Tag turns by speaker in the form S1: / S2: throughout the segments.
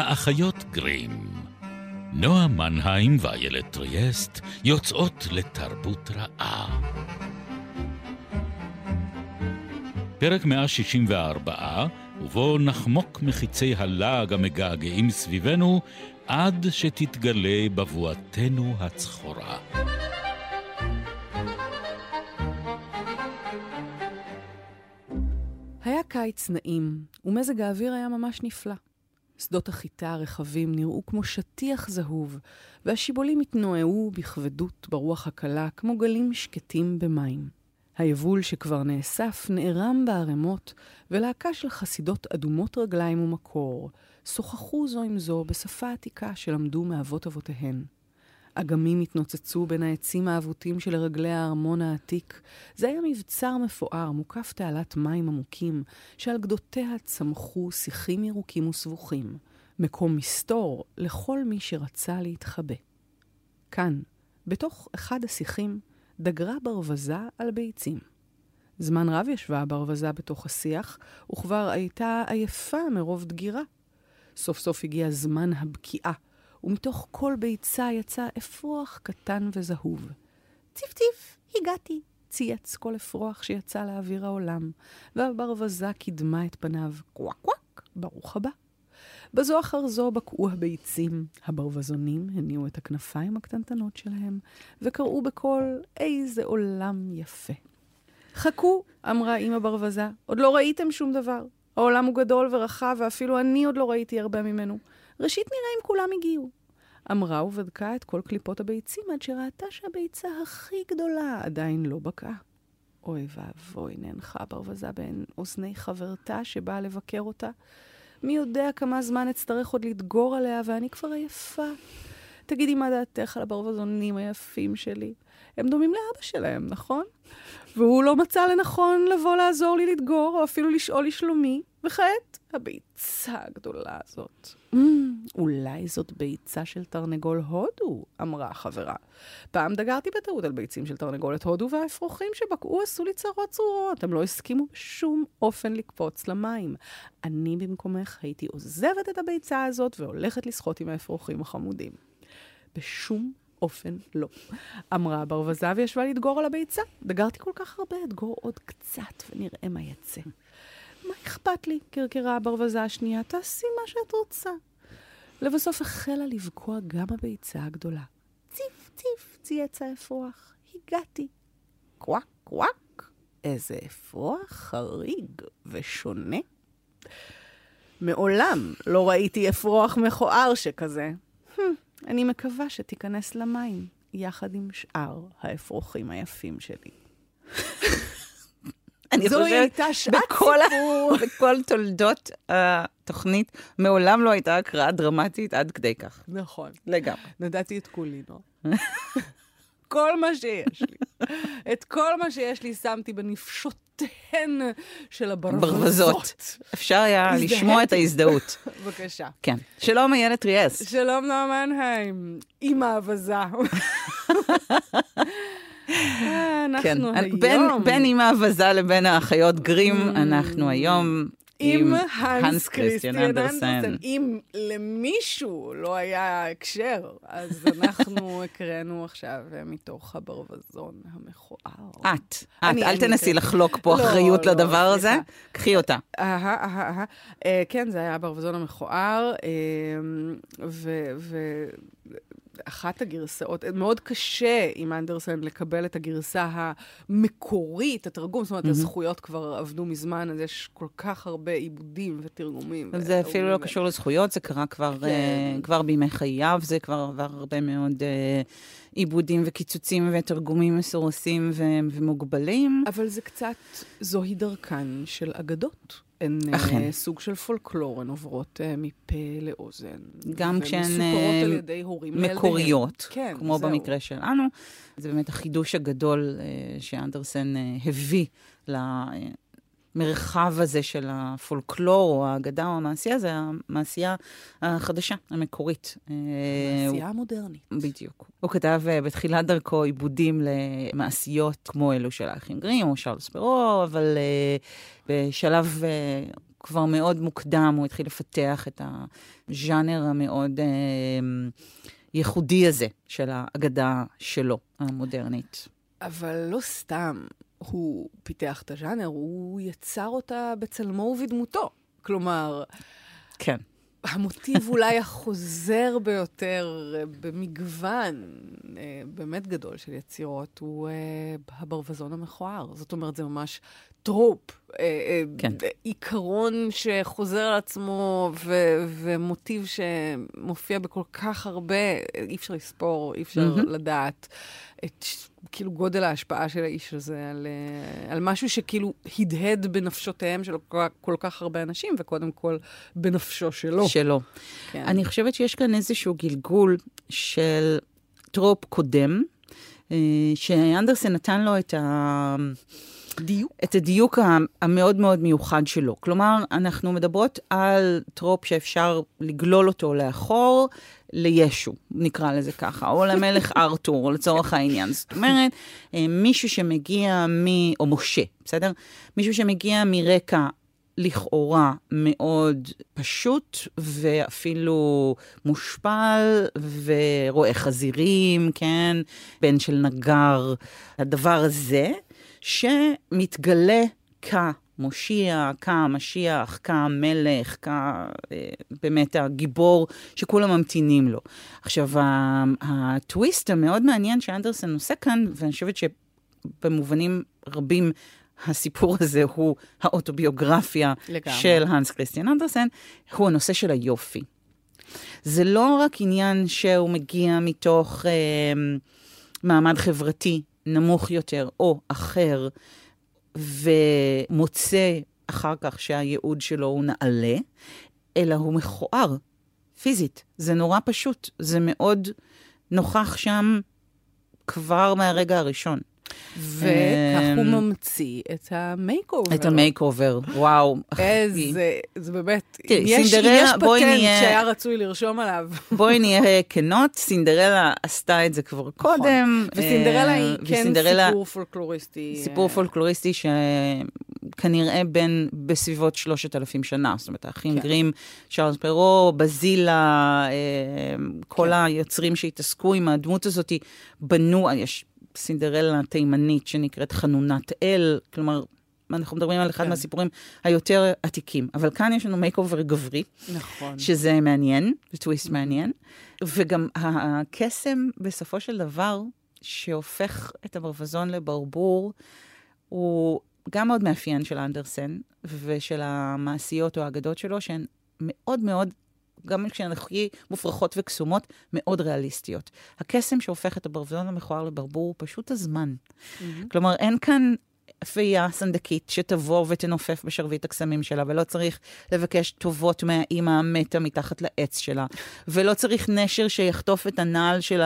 S1: האחיות גרים. נועה מנהיים ואיילת טריאסט יוצאות לתרבות רעה. פרק 164, ובו נחמוק מחיצי הלעג המגעגעים סביבנו, עד שתתגלה בבואתנו הצחורה.
S2: היה קיץ נעים, ומזג האוויר היה ממש נפלא. שדות החיטה הרחבים נראו כמו שטיח זהוב, והשיבולים התנועעו בכבדות ברוח הקלה כמו גלים שקטים במים. היבול שכבר נאסף נערם בערימות, ולהקה של חסידות אדומות רגליים ומקור שוחחו זו עם זו בשפה עתיקה שלמדו מאבות אבותיהן. אגמים התנוצצו בין העצים האבותים שלרגלי הארמון העתיק. זה היה מבצר מפואר, מוקף תעלת מים עמוקים, שעל גדותיה צמחו שיחים ירוקים וסבוכים. מקום מסתור לכל מי שרצה להתחבא. כאן, בתוך אחד השיחים, דגרה ברווזה על ביצים. זמן רב ישבה הברווזה בתוך השיח, וכבר הייתה עייפה מרוב דגירה. סוף סוף הגיע זמן הבקיעה. ומתוך כל ביצה יצא אפרוח קטן וזהוב. ציף ציף, הגעתי, צייץ כל אפרוח שיצא לאוויר העולם, והברווזה קידמה את פניו, קוואק קוואק, ברוך הבא. בזו אחר זו בקעו הביצים, הברווזונים הניעו את הכנפיים הקטנטנות שלהם, וקראו בקול, איזה עולם יפה. חכו, אמרה אמא ברווזה, עוד לא ראיתם שום דבר. העולם הוא גדול ורחב, ואפילו אני עוד לא ראיתי הרבה ממנו. ראשית נראה אם כולם הגיעו. אמרה ובדקה את כל קליפות הביצים עד שראתה שהביצה הכי גדולה עדיין לא בקעה. אוי ואבוי, נאנחה ברווזה בין אוזני חברתה שבאה לבקר אותה. מי יודע כמה זמן אצטרך עוד לדגור עליה, ואני כבר עייפה. תגידי מה דעתך על הברווזונים היפים שלי. הם דומים לאבא שלהם, נכון? והוא לא מצא לנכון לבוא לעזור לי לדגור, או אפילו לשאול לשלומי, וכעת הביצה הגדולה הזאת. Mm, אולי זאת ביצה של תרנגול הודו, אמרה החברה. פעם דגרתי בטעות על ביצים של תרנגולת הודו, והאפרוחים שבקעו עשו לי צרות צרורות. הם לא הסכימו בשום אופן לקפוץ למים. אני במקומך הייתי עוזבת את הביצה הזאת והולכת לשחות עם האפרוחים החמודים. בשום אופן לא. אמרה הברווזזה וישבה לדגור על הביצה. דגרתי כל כך הרבה, אדגור עוד קצת ונראה מה יצא. מה אכפת לי? קרקרה הברווזזה השנייה, תעשי מה שאת רוצה. לבסוף החלה לבקוע גם הביצה הגדולה. ציף ציף צייץ האפרוח, הגעתי. קוואק קוואק, איזה אפרוח חריג ושונה. מעולם לא ראיתי אפרוח מכוער שכזה. אני מקווה שתיכנס למים, יחד עם שאר האפרוחים היפים שלי.
S3: אני
S2: זו
S3: חושבת,
S2: הייתה שעת
S3: בכל. בכל תולדות התוכנית, מעולם לא הייתה הקראה דרמטית עד כדי כך.
S2: נכון.
S3: לגמרי.
S2: נדעתי את כולי, נו. כל מה שיש לי. את כל מה שיש לי שמתי בנפשותיהן של הברווזות.
S3: ברווזות. אפשר היה. לשמוע את ההזדהות.
S2: בבקשה.
S3: כן. שלום, איילת ריאס.
S2: שלום נועה מנהיים, אימא אבזה. אה,
S3: כן.
S2: אנחנו
S3: בין-
S2: היום
S3: בין עם האבזה לבין האחיות גרים, אנחנו היום
S2: עם
S3: עם
S2: הנס כריסטיאן אנדרסן. אם למישהו לא היה הקשר, אז אנחנו הקראנו עכשיו אה, מתוך הברווזון המכוער.
S3: את. את, אל תנסי
S2: כן.
S3: לחלוק פה
S2: לא,
S3: אחריות
S2: לא,
S3: לדבר הזה. קחי אותה.
S2: אה, כן, זה היה הברווזון המכוער, ו- אחת הגרסאות, מאוד קשה עם אנדרסן לקבל את הגרסה המקורית, התרגום, זאת אומרת, הזכויות כבר עבדו מזמן, אז יש כל כך הרבה עיבודים ותרגומים.
S3: זה אפילו לא קשור לזכויות, זה קרה כבר,
S2: כן.
S3: אה, כבר בימי חייו, זה כבר עבר הרבה מאוד אה, עיבודים וקיצוצים ותרגומים מסורסים ו- ומוגבלים.
S2: אבל זה קצת, זוהי דרכן של אגדות. הן אה,
S3: אכן.
S2: סוג של פולקלור, הן עוברות אה, מפה לאוזן.
S3: גם כשהן אה,
S2: על ידי הורים לילדיהם.
S3: מקוריות,
S2: כן,
S3: כמו
S2: זהו.
S3: במקרה שלנו. זה באמת החידוש הגדול שאנדרסן הביא למרחב הזה של הפולקלור, או האגדה או המעשייה, זה המעשייה החדשה, המקורית. אה,
S2: העשייה המודרנית.
S3: בדיוק. הוא כתב uh, בתחילת דרכו עיבודים למעשיות כמו אלו של האחים גרים או שרלס פרו, אבל uh, בשלב כבר מאוד מוקדם, הוא התחיל לפתח את הז'אנר המאוד אה, ייחודי הזה של האגדה שלו, המודרנית.
S2: אבל לא סתם הוא פיתח את הז'אנר, הוא יצר אותה בצלמו ובדמותו. כלומר,
S3: כן.
S2: המוטיב אולי החוזר ביותר אה, במגוון אה, באמת גדול של יצירות הוא אה, הברווזון המכוער. זאת אומרת, זה ממש trope, כן. עיקרון שחוזר על עצמו ו- ומוטיב שמופיע בכל כך הרבה, אי אפשר לספור, אי אפשר. לדעת. את כאילו גודל ההשפעה של האיש הזה על, על משהו שכאילו הדהד בנפשותיהם של כל, כל כך הרבה אנשים, וקודם כל בנפשו שלו.
S3: שלו. כן. אני חושבת שיש כאן איזשהו גלגול של trope קודם, אה, שאנדרסן נתן לו את ה... דיוק. את הדיוק המאוד מאוד מיוחד שלו. כלומר, אנחנו מדברות על טרופ שאפשר לגלול אותו לאחור, לישו, נקרא לזה ככה, או למלך ארתור, לצורך העניין. זאת אומרת, אה, מישהו שמגיע מ... או משה, בסדר? מישהו שמגיע מרקע לכאורה מאוד פשוט, ואפילו מושפל, ורואה חזירים, כן? בן של נגר. הדבר הזה, שמתגלה כ... מושיע, כמשיח, כמלך, כבאמת הגיבור שכולם ממתינים לו. עכשיו, הטוויסט המאוד מעניין שאנדרסן עושה כאן, ואני חושבת שבמובנים רבים הסיפור הזה הוא האוטוביוגרפיה לגמרי. של האנס כריסטיאן אנדרסן, הוא הנושא של היופי. זה לא רק עניין שהוא מגיע מתוך אה, מעמד חברתי נמוך יותר או אחר, ומוצא אחר כך שהייעוד שלו הוא נעלה, אלא הוא מכוער, פיזית. זה נורא פשוט, זה מאוד נוכח שם כבר מהרגע הראשון.
S2: וכך הוא אמ, ממציא את ה makeover.
S3: את ה make over, וואו.
S2: איזה, זה באמת, אם יש פטנט שהיה רצוי לרשום עליו.
S3: בואי נהיה כנות, סינדרלה עשתה את זה כבר נכון. קודם.
S2: וסינדרלה היא כן סיפור פולקלוריסטי.
S3: סיפור פולקלוריסטי שכנראה בין בסביבות 3,000 שנה. זאת אומרת, האחים כן. גרים, שרלס פרו, בזילה, אה, כל כן. היוצרים שהתעסקו עם הדמות הזאת, בנו, יש סינדרלה תימנית שנקראת חנונת אל, כלומר, אנחנו מדברים על אחד כן. מהסיפורים היותר עתיקים. אבל כאן יש לנו makeover גברי,
S2: נכון.
S3: שזה מעניין, זה טוויסט. מעניין. וגם הקסם, בסופו של דבר, שהופך את הברווזון לברבור, הוא גם מאוד מאפיין של אנדרסן ושל המעשיות או האגדות שלו, שהן מאוד מאוד גם כשהן הכי מופרכות וקסומות, מאוד ריאליסטיות. הקסם שהופך את הברווזון המכוער לברבור הוא פשוט הזמן. Mm-hmm. כלומר, אין כאן אפייה סנדקית שתבוא ותנופף בשרביט הקסמים שלה, ולא צריך לבקש טובות מהאימא המתה מתחת לעץ שלה, ולא צריך נשר שיחטוף את הנעל של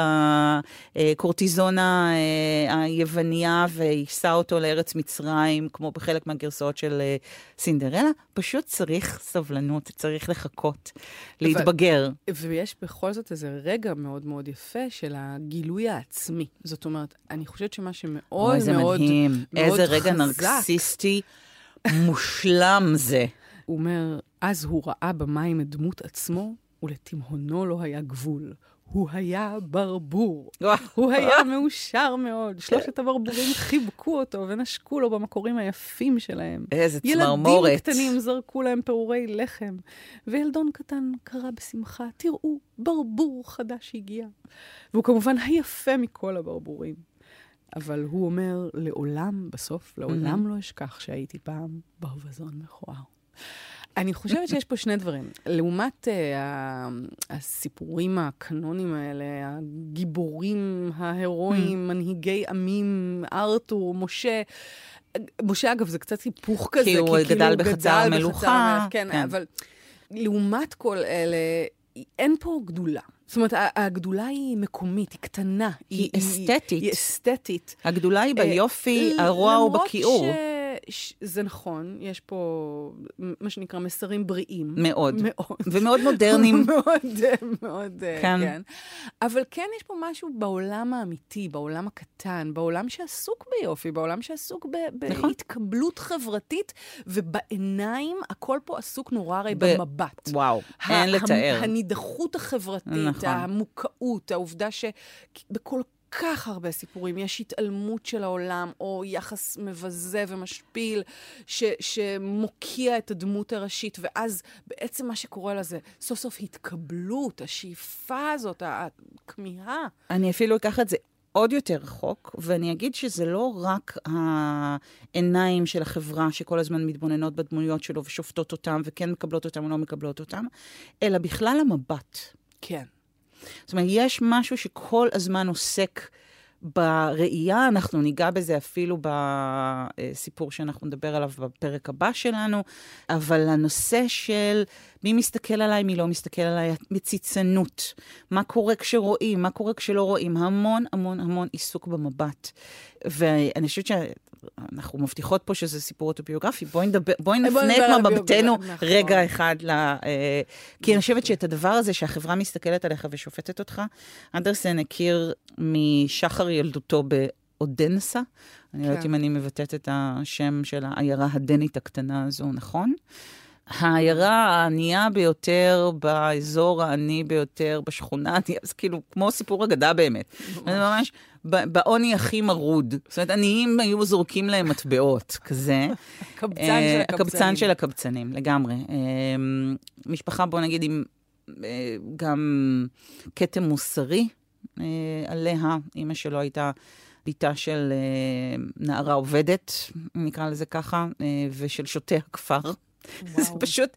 S3: הקורטיזונה אה, היווניה ויישא אותו לארץ מצרים, כמו בחלק מהגרסאות של אה, סינדרלה, פשוט צריך סבלנות, צריך לחכות, להתבגר.
S2: ויש בכל זאת איזה רגע מאוד מאוד יפה של הגילוי העצמי. זאת אומרת, אני חושבת שמה שמאוד מאוד... מאוד... מדהים.
S3: איזה רגע נרקסיסטי מושלם זה.
S2: הוא אומר, אז הוא ראה במים את דמות עצמו, ולתימהונו לא היה גבול. הוא היה ברבור. הוא היה מאושר מאוד. שלושת הברבורים חיבקו אותו ונשקו לו במקורים היפים שלהם.
S3: איזה צמרמורת.
S2: ילדים קטנים זרקו להם פירורי לחם, וילדון קטן קרא בשמחה, תראו, ברבור חדש הגיע. והוא כמובן היפה מכל הברבורים. אבל הוא אומר, לעולם, בסוף, לעולם mm-hmm. לא אשכח שהייתי פעם ברווזון מכוער. אני חושבת שיש פה שני דברים. לעומת uh, הסיפורים הקנונים האלה, הגיבורים, ההירואים, mm. מנהיגי עמים, ארתור, משה, משה, אגב, זה קצת היפוך כזה,
S3: כי הוא כי, גדל בחצר המלוכה.
S2: כן, כן, אבל לעומת כל אלה, אין פה גדולה. זאת אומרת, הגדולה היא מקומית, היא קטנה.
S3: היא, היא אסתטית.
S2: היא אסתטית.
S3: הגדולה היא ביופי, הרוע הוא בכיעור.
S2: זה נכון, יש פה מה שנקרא מסרים בריאים.
S3: מאוד.
S2: מאוד.
S3: ומאוד מודרניים.
S2: מאוד, מאוד, כן. כן. אבל כן יש פה משהו בעולם האמיתי, בעולם הקטן, בעולם שעסוק ביופי, בעולם שעסוק ב- נכון. בהתקבלות חברתית, ובעיניים הכל פה עסוק נורא הרי ב- במבט.
S3: וואו, אין לתאר.
S2: הנידחות החברתית, נכון. המוקאות, העובדה שבכל כך הרבה סיפורים. יש התעלמות של העולם, או יחס מבזה ומשפיל, ש, שמוקיע את הדמות הראשית, ואז בעצם מה שקורה לה זה סוף סוף התקבלות, השאיפה הזאת, הכמיהה.
S3: אני אפילו אקח את זה עוד יותר רחוק, ואני אגיד שזה לא רק העיניים של החברה שכל הזמן מתבוננות בדמויות שלו ושופטות אותם, וכן מקבלות אותם או לא מקבלות אותם, אלא בכלל המבט.
S2: כן.
S3: זאת אומרת, יש משהו שכל הזמן עוסק בראייה, אנחנו ניגע בזה אפילו בסיפור שאנחנו נדבר עליו בפרק הבא שלנו, אבל הנושא של מי מסתכל עליי, מי לא מסתכל עליי, מציצנות, מה קורה כשרואים, מה קורה כשלא רואים, המון המון המון עיסוק במבט. ואני חושבת שאנחנו מבטיחות פה שזה סיפור אוטוביוגרפי, בואי נדבר, בואי נפנה את מבטנו נכון. רגע אחד ל... אה, כי אני חושבת שאת הדבר הזה שהחברה מסתכלת עליך ושופטת אותך, אנדרסן הכיר משחר ילדותו באודנסה. אני לא יודעת כן. אם אני מבטאת את השם של העיירה הדנית הקטנה הזו, נכון? העיירה הענייה ביותר באזור העני ביותר, בשכונה, זה כאילו כמו סיפור אגדה באמת. ממש. ממש בעוני הכי מרוד. זאת אומרת, עניים היו זורקים להם מטבעות, כזה.
S2: הקבצן של אה, הקבצנים.
S3: הקבצן של הקבצנים, לגמרי. אה, משפחה, בוא נגיד, עם אה, גם כתם מוסרי עליה. אימא שלו הייתה... בתה של נערה עובדת, נקרא לזה ככה, ושל שוטי הכפר. זה פשוט,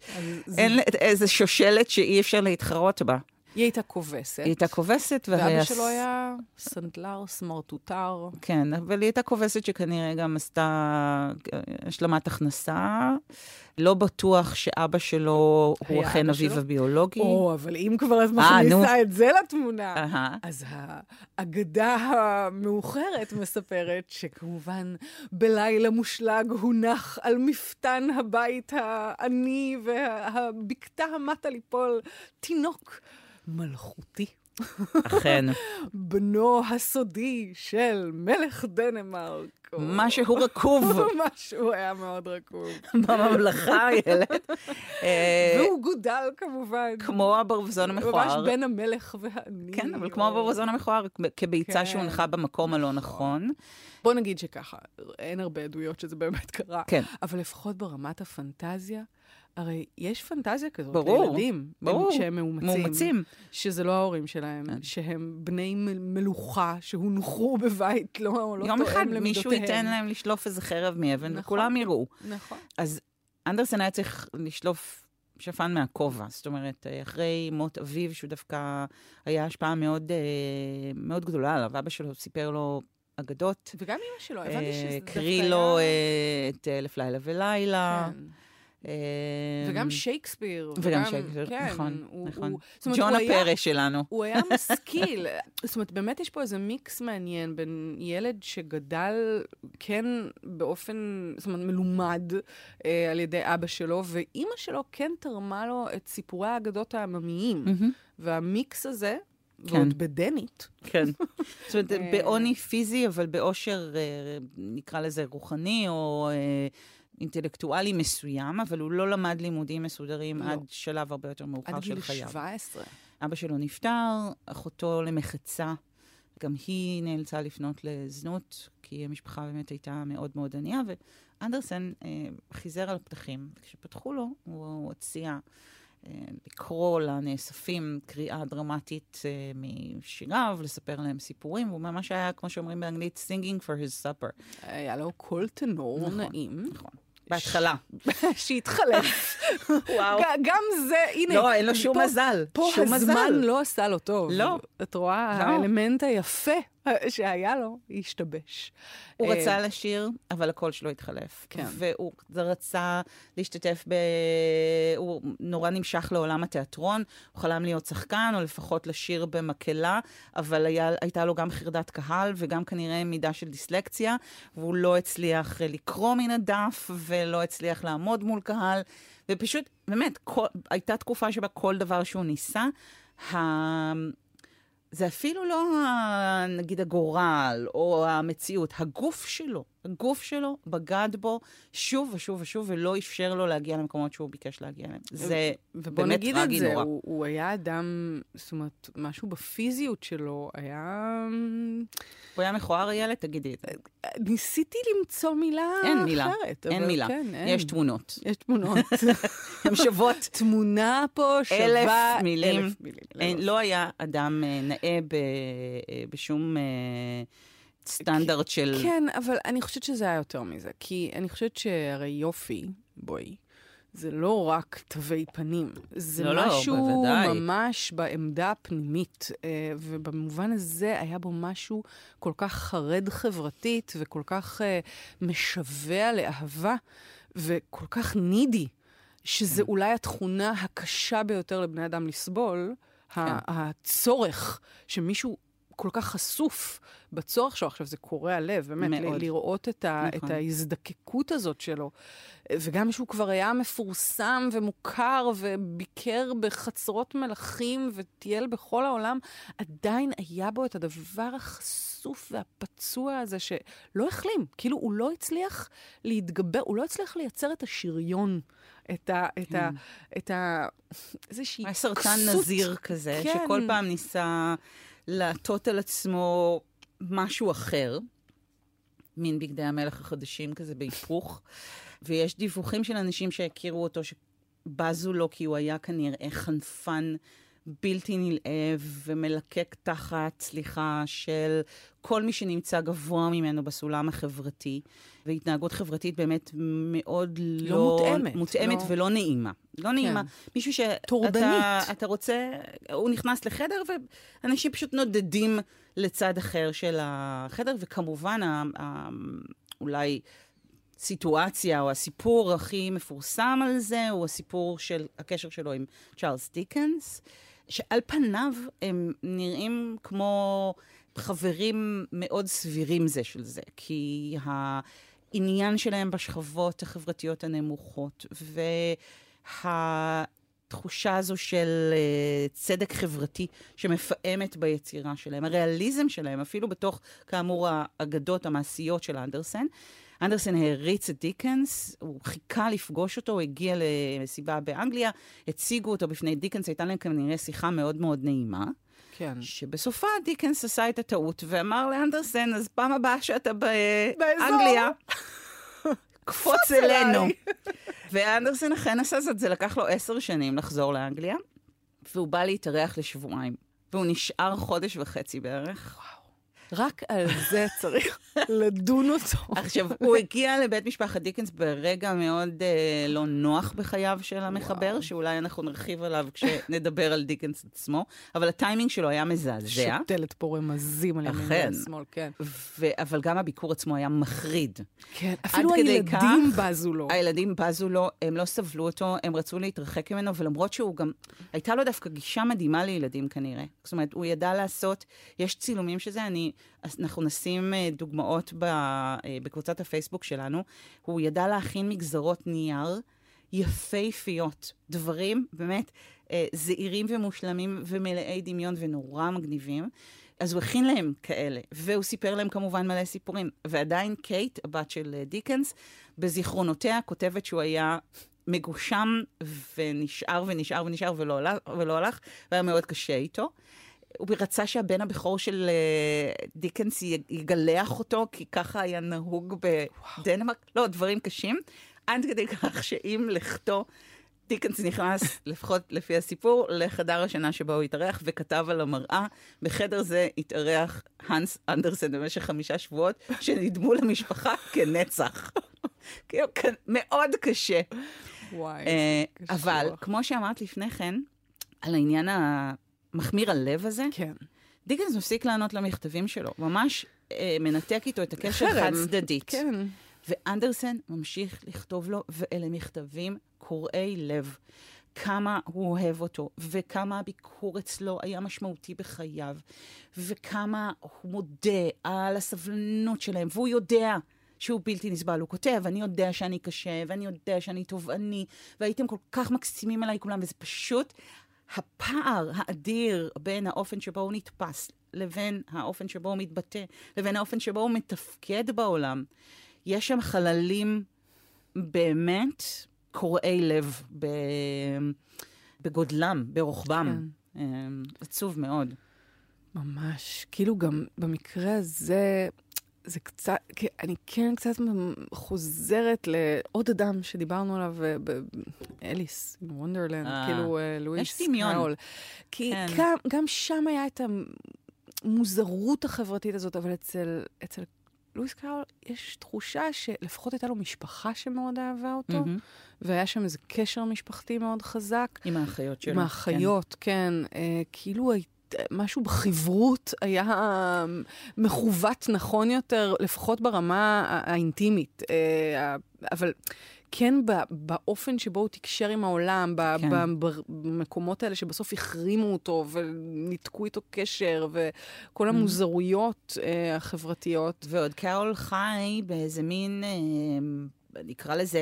S3: אין איזה שושלת שאי אפשר להתחרות בה.
S2: היא הייתה כובסת.
S3: היא הייתה כובסת,
S2: והיה... ואבא שלו היה סנדלר, סמרטוטר.
S3: כן, אבל היא הייתה כובסת שכנראה גם עשתה אה, השלמת הכנסה. לא בטוח שאבא שלו הוא אכן אביו הביולוגי.
S2: או, אבל אם כבר את אה, מכניסה את זה לתמונה, אז האגדה המאוחרת מספרת שכמובן בלילה מושלג הונח על מפתן הבית העני והבקתה המטה ליפול תינוק. מלכותי.
S3: אכן.
S2: בנו הסודי של מלך דנמרק.
S3: משהו רקוב.
S2: משהו היה מאוד רקוב.
S3: בממלכה, ילד.
S2: אה, והוא גודל כמובן.
S3: כמו הברווזון המכוער.
S2: ממש בין המלך והאני.
S3: כן, אבל כמו הברווזון המכוער, כביצה כן. שהונחה במקום הלא נכון.
S2: בוא נגיד שככה, אין הרבה עדויות שזה באמת קרה.
S3: כן.
S2: אבל לפחות ברמת הפנטזיה, הרי יש פנטזיה כזאת
S3: ברור,
S2: לילדים,
S3: ברור,
S2: הם, שהם מאומצים,
S3: מאומצים,
S2: שזה לא ההורים שלהם, כן. שהם בני מלוכה שהונחו בבית לא, לא תואם למידותיהם.
S3: יום אחד מישהו ייתן להם לשלוף איזה חרב מאבן, נכון, וכולם יראו.
S2: נכון.
S3: אז אנדרסן היה צריך לשלוף שפן מהכובע. זאת אומרת, אחרי מות אביו, שהוא דווקא היה השפעה מאוד, אה, מאוד גדולה עליו, אבא שלו סיפר לו אגדות.
S2: וגם אמא שלו, הבנתי שזה דווקא
S3: היה... קריא לו אה, את אלף לילה ולילה.
S2: כן. וגם שייקספיר.
S3: וגם שייקספיר, כן, נכון, הוא, נכון. הוא, אומרת, ג'ון הפרא שלנו.
S2: הוא היה משכיל. זאת אומרת, באמת יש פה איזה מיקס מעניין בין ילד שגדל, כן, באופן, זאת אומרת, מלומד אה, על ידי אבא שלו, ואימא שלו כן תרמה לו את סיפורי האגדות העממיים. והמיקס הזה, כן. ועוד בדנית.
S3: כן. זאת אומרת, אה, בעוני פיזי, אבל באושר, אה, נקרא לזה רוחני, או... אינטלקטואלי מסוים, אבל הוא לא למד לימודים מסודרים לא. עד שלב הרבה יותר מאוחר של חייו.
S2: עד גיל 17.
S3: אבא שלו נפטר, אחותו למחצה, גם היא נאלצה לפנות לזנות, כי המשפחה באמת הייתה מאוד מאוד ענייה, ואנדרסן אה, חיזר על פתחים. כשפתחו לו, הוא הציע אה, לקרוא לנאספים קריאה דרמטית אה, משיריו, לספר להם סיפורים, והוא ממש היה, כמו שאומרים באנגלית, singing for his supper.
S2: היה לו קול טנור נכון, נעים.
S3: נכון. בהתחלה.
S2: שהתחלף. וואו. גם זה, הנה.
S3: לא, אין לו שום מזל.
S2: פה הזמן לא עשה לו טוב.
S3: לא.
S2: את רואה, לא. האלמנט היפה שהיה לו, השתבש.
S3: הוא רצה אה, לשיר, אבל הקול שלו התחלף.
S2: כן.
S3: והוא רצה להשתתף ב... הוא נורא נמשך לעולם התיאטרון, הוא חלם להיות שחקן, או לפחות לשיר במקהלה, אבל היה, הייתה לו גם חרדת קהל וגם כנראה מידה של דיסלקציה, והוא לא הצליח אה, לקרוא מן הדף ולא הצליח לעמוד מול קהל, ופשוט, באמת, כל, הייתה תקופה שבה כל דבר שהוא ניסה, ה... זה אפילו לא, נגיד, הגורל או המציאות, הגוף שלו, הגוף שלו בגד בו שוב ושוב ושוב, ולא אפשר לו להגיע למקומות שהוא ביקש להגיע אליהם. זה
S2: ובוא
S3: באמת
S2: נגיד
S3: טרגי
S2: את זה,
S3: נורא.
S2: הוא, הוא היה אדם, זאת אומרת, משהו בפיזיות שלו היה...
S3: הוא היה מכוער הילד, תגידי את זה.
S2: ניסיתי למצוא מילה
S3: אין מילה,
S2: אחרת.
S3: אין מילה.
S2: כן, אין.
S3: יש תמונות.
S2: יש תמונות.
S3: הן שוות
S2: תמונה פה שווה
S3: אלף מילים.
S2: אלף מילים.
S3: אין, לא היה אדם אה, נאה ב, אה, בשום אה, סטנדרט של...
S2: כן, אבל אני חושבת שזה היה יותר מזה. כי אני חושבת שהרי יופי, בואי, זה לא רק תווי פנים. זה
S3: לא, לא,
S2: משהו
S3: בוודאי.
S2: ממש בעמדה הפנימית. אה, ובמובן הזה היה בו משהו כל כך חרד חברתית וכל כך אה, משווע לאהבה וכל כך נידי. שזה
S3: כן.
S2: אולי התכונה הקשה ביותר לבני אדם לסבול,
S3: כן.
S2: הצורך שמישהו כל כך חשוף בצורך שלו, עכשיו זה קורע לב, באמת,
S3: מאוד.
S2: לראות את, ה-
S3: נכון.
S2: את ההזדקקות הזאת שלו. וגם שהוא כבר היה מפורסם ומוכר וביקר בחצרות מלכים וטייל בכל העולם, עדיין היה בו את הדבר החשוף והפצוע הזה שלא החלים. כאילו, הוא לא הצליח להתגבר, הוא לא הצליח לייצר את השריון, את ה... את ה... את ה... איזושהי
S3: היה סרטן. נזיר כזה,
S2: כן.
S3: שכל פעם ניסה לעטות על עצמו משהו אחר, מין בגדי המלך החדשים כזה בהיפוך. ויש דיווחים של אנשים שהכירו אותו, שבזו לו כי הוא היה כנראה חנפן בלתי נלאה ומלקק תחת, סליחה, של כל מי שנמצא גבוה ממנו בסולם החברתי, והתנהגות חברתית באמת מאוד לא...
S2: לא מותאמת,
S3: מותאמת
S2: לא-
S3: ולא נעימה. לא נעימה. מישהו שאתה
S2: טורדנית.
S3: אתה רוצה, הוא נכנס לחדר ואנשים פשוט נודדים לצד אחר של החדר, וכמובן, ה, ה, אולי סיטואציה או הסיפור הכי מפורסם על זה, הוא הסיפור של הקשר שלו עם צ'ארלס דיקנס, שעל פניו הם נראים כמו חברים מאוד סבירים זה של זה, כי העניין שלהם בשכבות החברתיות הנמוכות, וה... התחושה הזו של uh, צדק חברתי שמפעמת ביצירה שלהם, הריאליזם שלהם, אפילו בתוך, כאמור, האגדות המעשיות של אנדרסן. אנדרסן העריץ את דיקנס, הוא חיכה לפגוש אותו, הוא הגיע למסיבה באנגליה, הציגו אותו בפני דיקנס, הייתה להם כנראה שיחה מאוד מאוד נעימה.
S2: כן.
S3: שבסופה דיקנס עשה את הטעות ואמר לאנדרסן, אז פעם הבאה שאתה באנגליה, קפוץ אלינו. ואנדרסן אכן עשה זאת, זה לקח לו עשר שנים לחזור לאנגליה, והוא בא להתארח לשבועיים. והוא נשאר חודש וחצי בערך.
S2: רק על זה צריך לדון אותו.
S3: עכשיו, הוא הגיע לבית משפחת דיקנס ברגע מאוד אה, לא נוח בחייו של המחבר,
S2: וואו.
S3: שאולי אנחנו נרחיב עליו כשנדבר על דיקנס עצמו, אבל הטיימינג שלו היה מזעזע.
S2: שותלת פה רמזים על ימין
S3: אכן.
S2: ושמאל, כן.
S3: ו- אבל גם הביקור עצמו היה מחריד.
S2: כן, אפילו הילדים
S3: כך,
S2: בזו לו.
S3: הילדים בזו לו, הם לא סבלו אותו, הם רצו להתרחק ממנו, ולמרות שהוא גם, הייתה לו דווקא גישה מדהימה לילדים כנראה. זאת אומרת, הוא ידע לעשות, יש צילומים של זה, אני, אנחנו נשים אה, דוגמאות אה, בקבוצת הפייסבוק שלנו. הוא ידע להכין מגזרות נייר יפהפיות, דברים באמת אה, זעירים ומושלמים ומלאי דמיון ונורא מגניבים. אז הוא הכין להם כאלה, והוא סיפר להם כמובן מלא סיפורים. ועדיין קייט, הבת של דיקנס, בזיכרונותיה כותבת שהוא היה מגושם ונשאר ונשאר ונשאר ולא הלך והיה מאוד קשה איתו. הוא רצה שהבן הבכור של אה, דיקנס יגלח אותו, כי ככה היה נהוג בדנמרק. לא, דברים קשים. עד כדי כך שעם לכתו, דיקנס נכנס, לפחות לפי הסיפור, לחדר השינה שבו הוא התארח, וכתב על המראה, בחדר זה התארח הנס אנדרסן במשך חמישה שבועות, שנדמו למשפחה כנצח. מאוד קשה.
S2: וואי, איזה
S3: אבל. כמו שאמרת לפני כן, על העניין המחמיר הלב הזה,
S2: כן.
S3: דיקנס מפסיק לענות למכתבים שלו, ממש אה, מנתק איתו את הקשר. חד צדדית.
S2: כן.
S3: ואנדרסן ממשיך לכתוב לו, ואלה מכתבים קורעי לב. כמה הוא אוהב אותו, וכמה הביקור אצלו היה משמעותי בחייו, וכמה הוא מודה על הסבלנות שלהם, והוא יודע שהוא בלתי נסבל. הוא כותב, אני יודע שאני קשה, ואני יודע שאני תובעני, והייתם כל כך מקסימים עליי כולם, וזה פשוט הפער האדיר בין האופן שבו הוא נתפס לבין האופן שבו הוא מתבטא, לבין האופן שבו הוא מתפקד בעולם. יש שם חללים באמת קורעי לב בגודלם, ברוחבם. כן. אמ, עצוב מאוד.
S2: ממש. כאילו גם במקרה הזה, זה קצת, אני כן קצת חוזרת לעוד אדם שדיברנו עליו באליס, וונדרלנד, אה, כאילו אה, לואיס קראול. כי כן. גם, גם שם היה את המוזרות החברתית הזאת, אבל אצל, אצל לואיס קראול יש תחושה שלפחות הייתה לו משפחה שמאוד אהבה אותו, mm-hmm. והיה שם איזה קשר משפחתי מאוד חזק.
S3: עם האחיות שלו.
S2: עם האחיות, כן. כן. אה, כאילו הייתה... משהו בחברות היה מכוות נכון יותר, לפחות ברמה האינטימית. אה, אבל כן באופן שבו הוא תקשר עם העולם, כן. במקומות האלה שבסוף החרימו אותו וניתקו איתו קשר, וכל mm. המוזרויות אה, החברתיות.
S3: ועוד קאול חי באיזה מין, אה, נקרא לזה...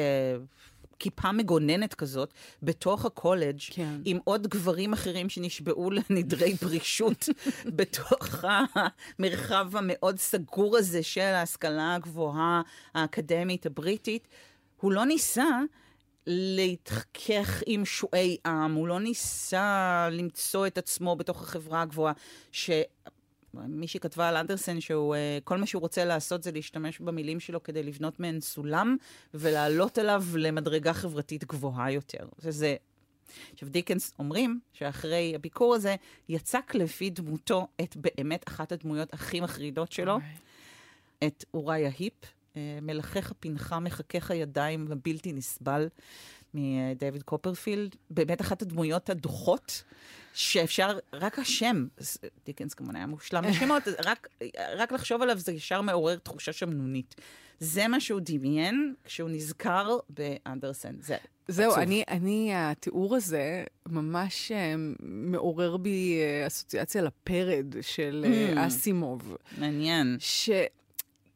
S3: כיפה מגוננת כזאת בתוך הקולג' כן. עם עוד גברים אחרים שנשבעו לנדרי פרישות בתוך המרחב המאוד סגור הזה של ההשכלה הגבוהה האקדמית הבריטית. הוא לא ניסה להתחכך עם שועי עם, הוא לא ניסה למצוא את עצמו בתוך החברה הגבוהה, ש... מישהי כתבה על אנדרסן שהוא, אה, כל מה שהוא רוצה לעשות זה להשתמש במילים שלו כדי לבנות מהן סולם ולעלות אליו למדרגה חברתית גבוהה יותר. וזה... עכשיו, דיקנס אומרים שאחרי הביקור הזה, יצק לפי דמותו את באמת אחת הדמויות הכי מחרידות שלו, okay. את אוריה היפ, אה, מלחך הפנחה, מחכך הידיים הבלתי נסבל מדייוויד קופרפילד. באמת אחת הדמויות הדוחות, שאפשר, רק השם, דיקנס כמובן היה מושלם בשמות, רק, רק לחשוב עליו זה ישר מעורר תחושה שמנונית. זה מה שהוא דמיין כשהוא נזכר באנדרסן. זה
S2: זהו, אני, אני, התיאור הזה ממש uh, מעורר בי uh, אסוציאציה לפרד של uh, mm. אסימוב.
S3: מעניין.
S2: ש...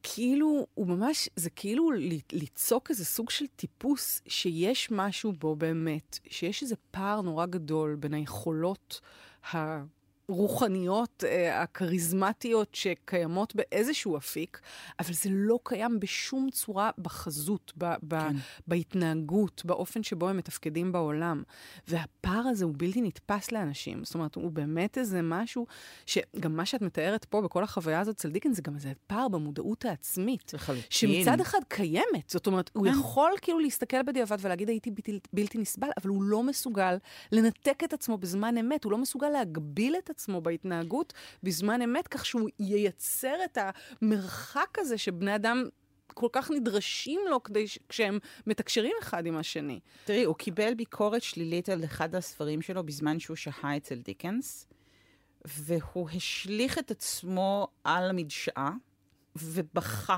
S2: כאילו, הוא ממש, זה כאילו ליצוק איזה סוג של טיפוס שיש משהו בו באמת, שיש איזה פער נורא גדול בין היכולות ה... הרוחניות, אה, הכריזמטיות שקיימות באיזשהו אפיק, אבל זה לא קיים בשום צורה בחזות, ב- ב- כן. בהתנהגות, באופן שבו הם מתפקדים בעולם. והפער הזה הוא בלתי נתפס לאנשים. זאת אומרת, הוא באמת איזה משהו, שגם מה שאת מתארת פה בכל החוויה הזאת אצל דיקן, זה גם איזה פער במודעות העצמית.
S3: לחלוטין.
S2: שמצד אחד קיימת. זאת אומרת, הוא כן. יכול כאילו להסתכל בדיעבד ולהגיד, הייתי בלתי, בלתי נסבל, אבל הוא לא מסוגל לנתק את עצמו בזמן אמת, הוא לא מסוגל להגביל את עצמו בהתנהגות בזמן אמת, כך שהוא ייצר את המרחק הזה שבני אדם כל כך נדרשים לו כדי ש... כשהם מתקשרים אחד עם השני.
S3: תראי, הוא קיבל ביקורת שלילית על אחד הספרים שלו בזמן שהוא שהה אצל דיקנס, והוא השליך את עצמו על המדשאה ובכה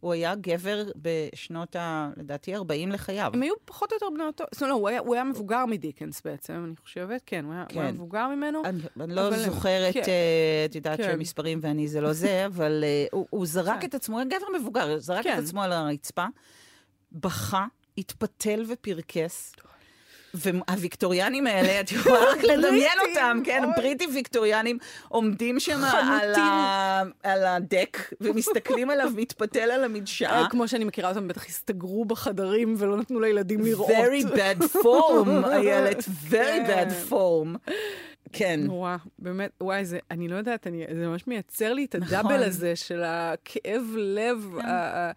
S3: הוא היה גבר בשנות ה... לדעתי 40 לחייו.
S2: הם היו פחות או יותר בני אותו... זאת אומרת, לא, הוא היה, הוא היה מבוגר מדיקנס בעצם, אני חושבת. כן, הוא היה, כן. הוא היה כן. מבוגר ממנו.
S3: אני, אני לא אבל... זוכרת, כן. uh, את יודעת כן. שמספרים ואני זה לא זה, אבל uh, הוא, הוא זרק כן. את עצמו, גבר מבוגר, זרק כן. את עצמו על הרצפה, בכה, התפתל ופרקס. והוויקטוריאנים האלה, את יכולה רק לדמיין אותם, כן, בריטי ויקטוריאנים עומדים שם על, הדק ומסתכלים עליו מתפתל על המדשאה.
S2: אה, כמו שאני מכירה אותם, בטח הסתגרו בחדרים ולא נתנו לילדים לראות.
S3: Very bad form, איילת, very כן. bad form. כן.
S2: נורא, באמת, וואי, זה, אני לא יודעת, אני, זה ממש מייצר לי את הדאבל נכון. הזה של הכאב לב, כן. ה, ה,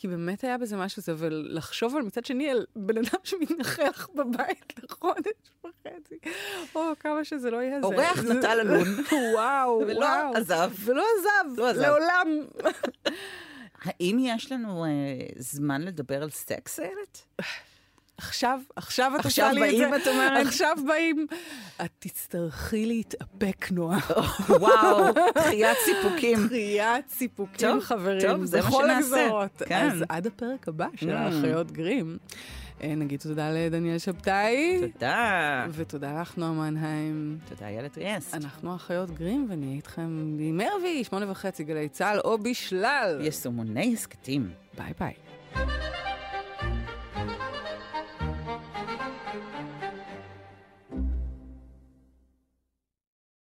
S2: כי באמת היה בזה משהו זה, ולחשוב על מצד שני על בן אדם שמתנחח בבית לחודש וחצי, או כמה שזה לא יהיה זה.
S3: אורח נטל אלון.
S2: וואו,
S3: ולא
S2: וואו.
S3: עזב.
S2: ולא עזב, לא עזב. לעולם.
S3: האם יש לנו אה, זמן לדבר על סקס, איילת?
S2: עכשיו, עכשיו את עושה לי את זה.
S3: עכשיו באים, את אומרת?
S2: עכשיו באים. את תצטרכי להתאפק, נועה.
S3: וואו, דחיית סיפוקים.
S2: דחיית סיפוקים, חברים.
S3: טוב, זה מה שנעשה.
S2: כן. אז עד הפרק הבא של mm. האחיות גרים. נגיד תודה לדניאל שבתאי.
S3: תודה.
S2: ותודה לך, נועה מנהיים.
S3: תודה, איילת ריאסט.
S2: אנחנו אחיות גרים, ונהיה איתכם בימי רביעי, שמונה וחצי, גלי צה"ל, או בשלל.
S3: יישומוני הסכתים.
S2: ביי ביי.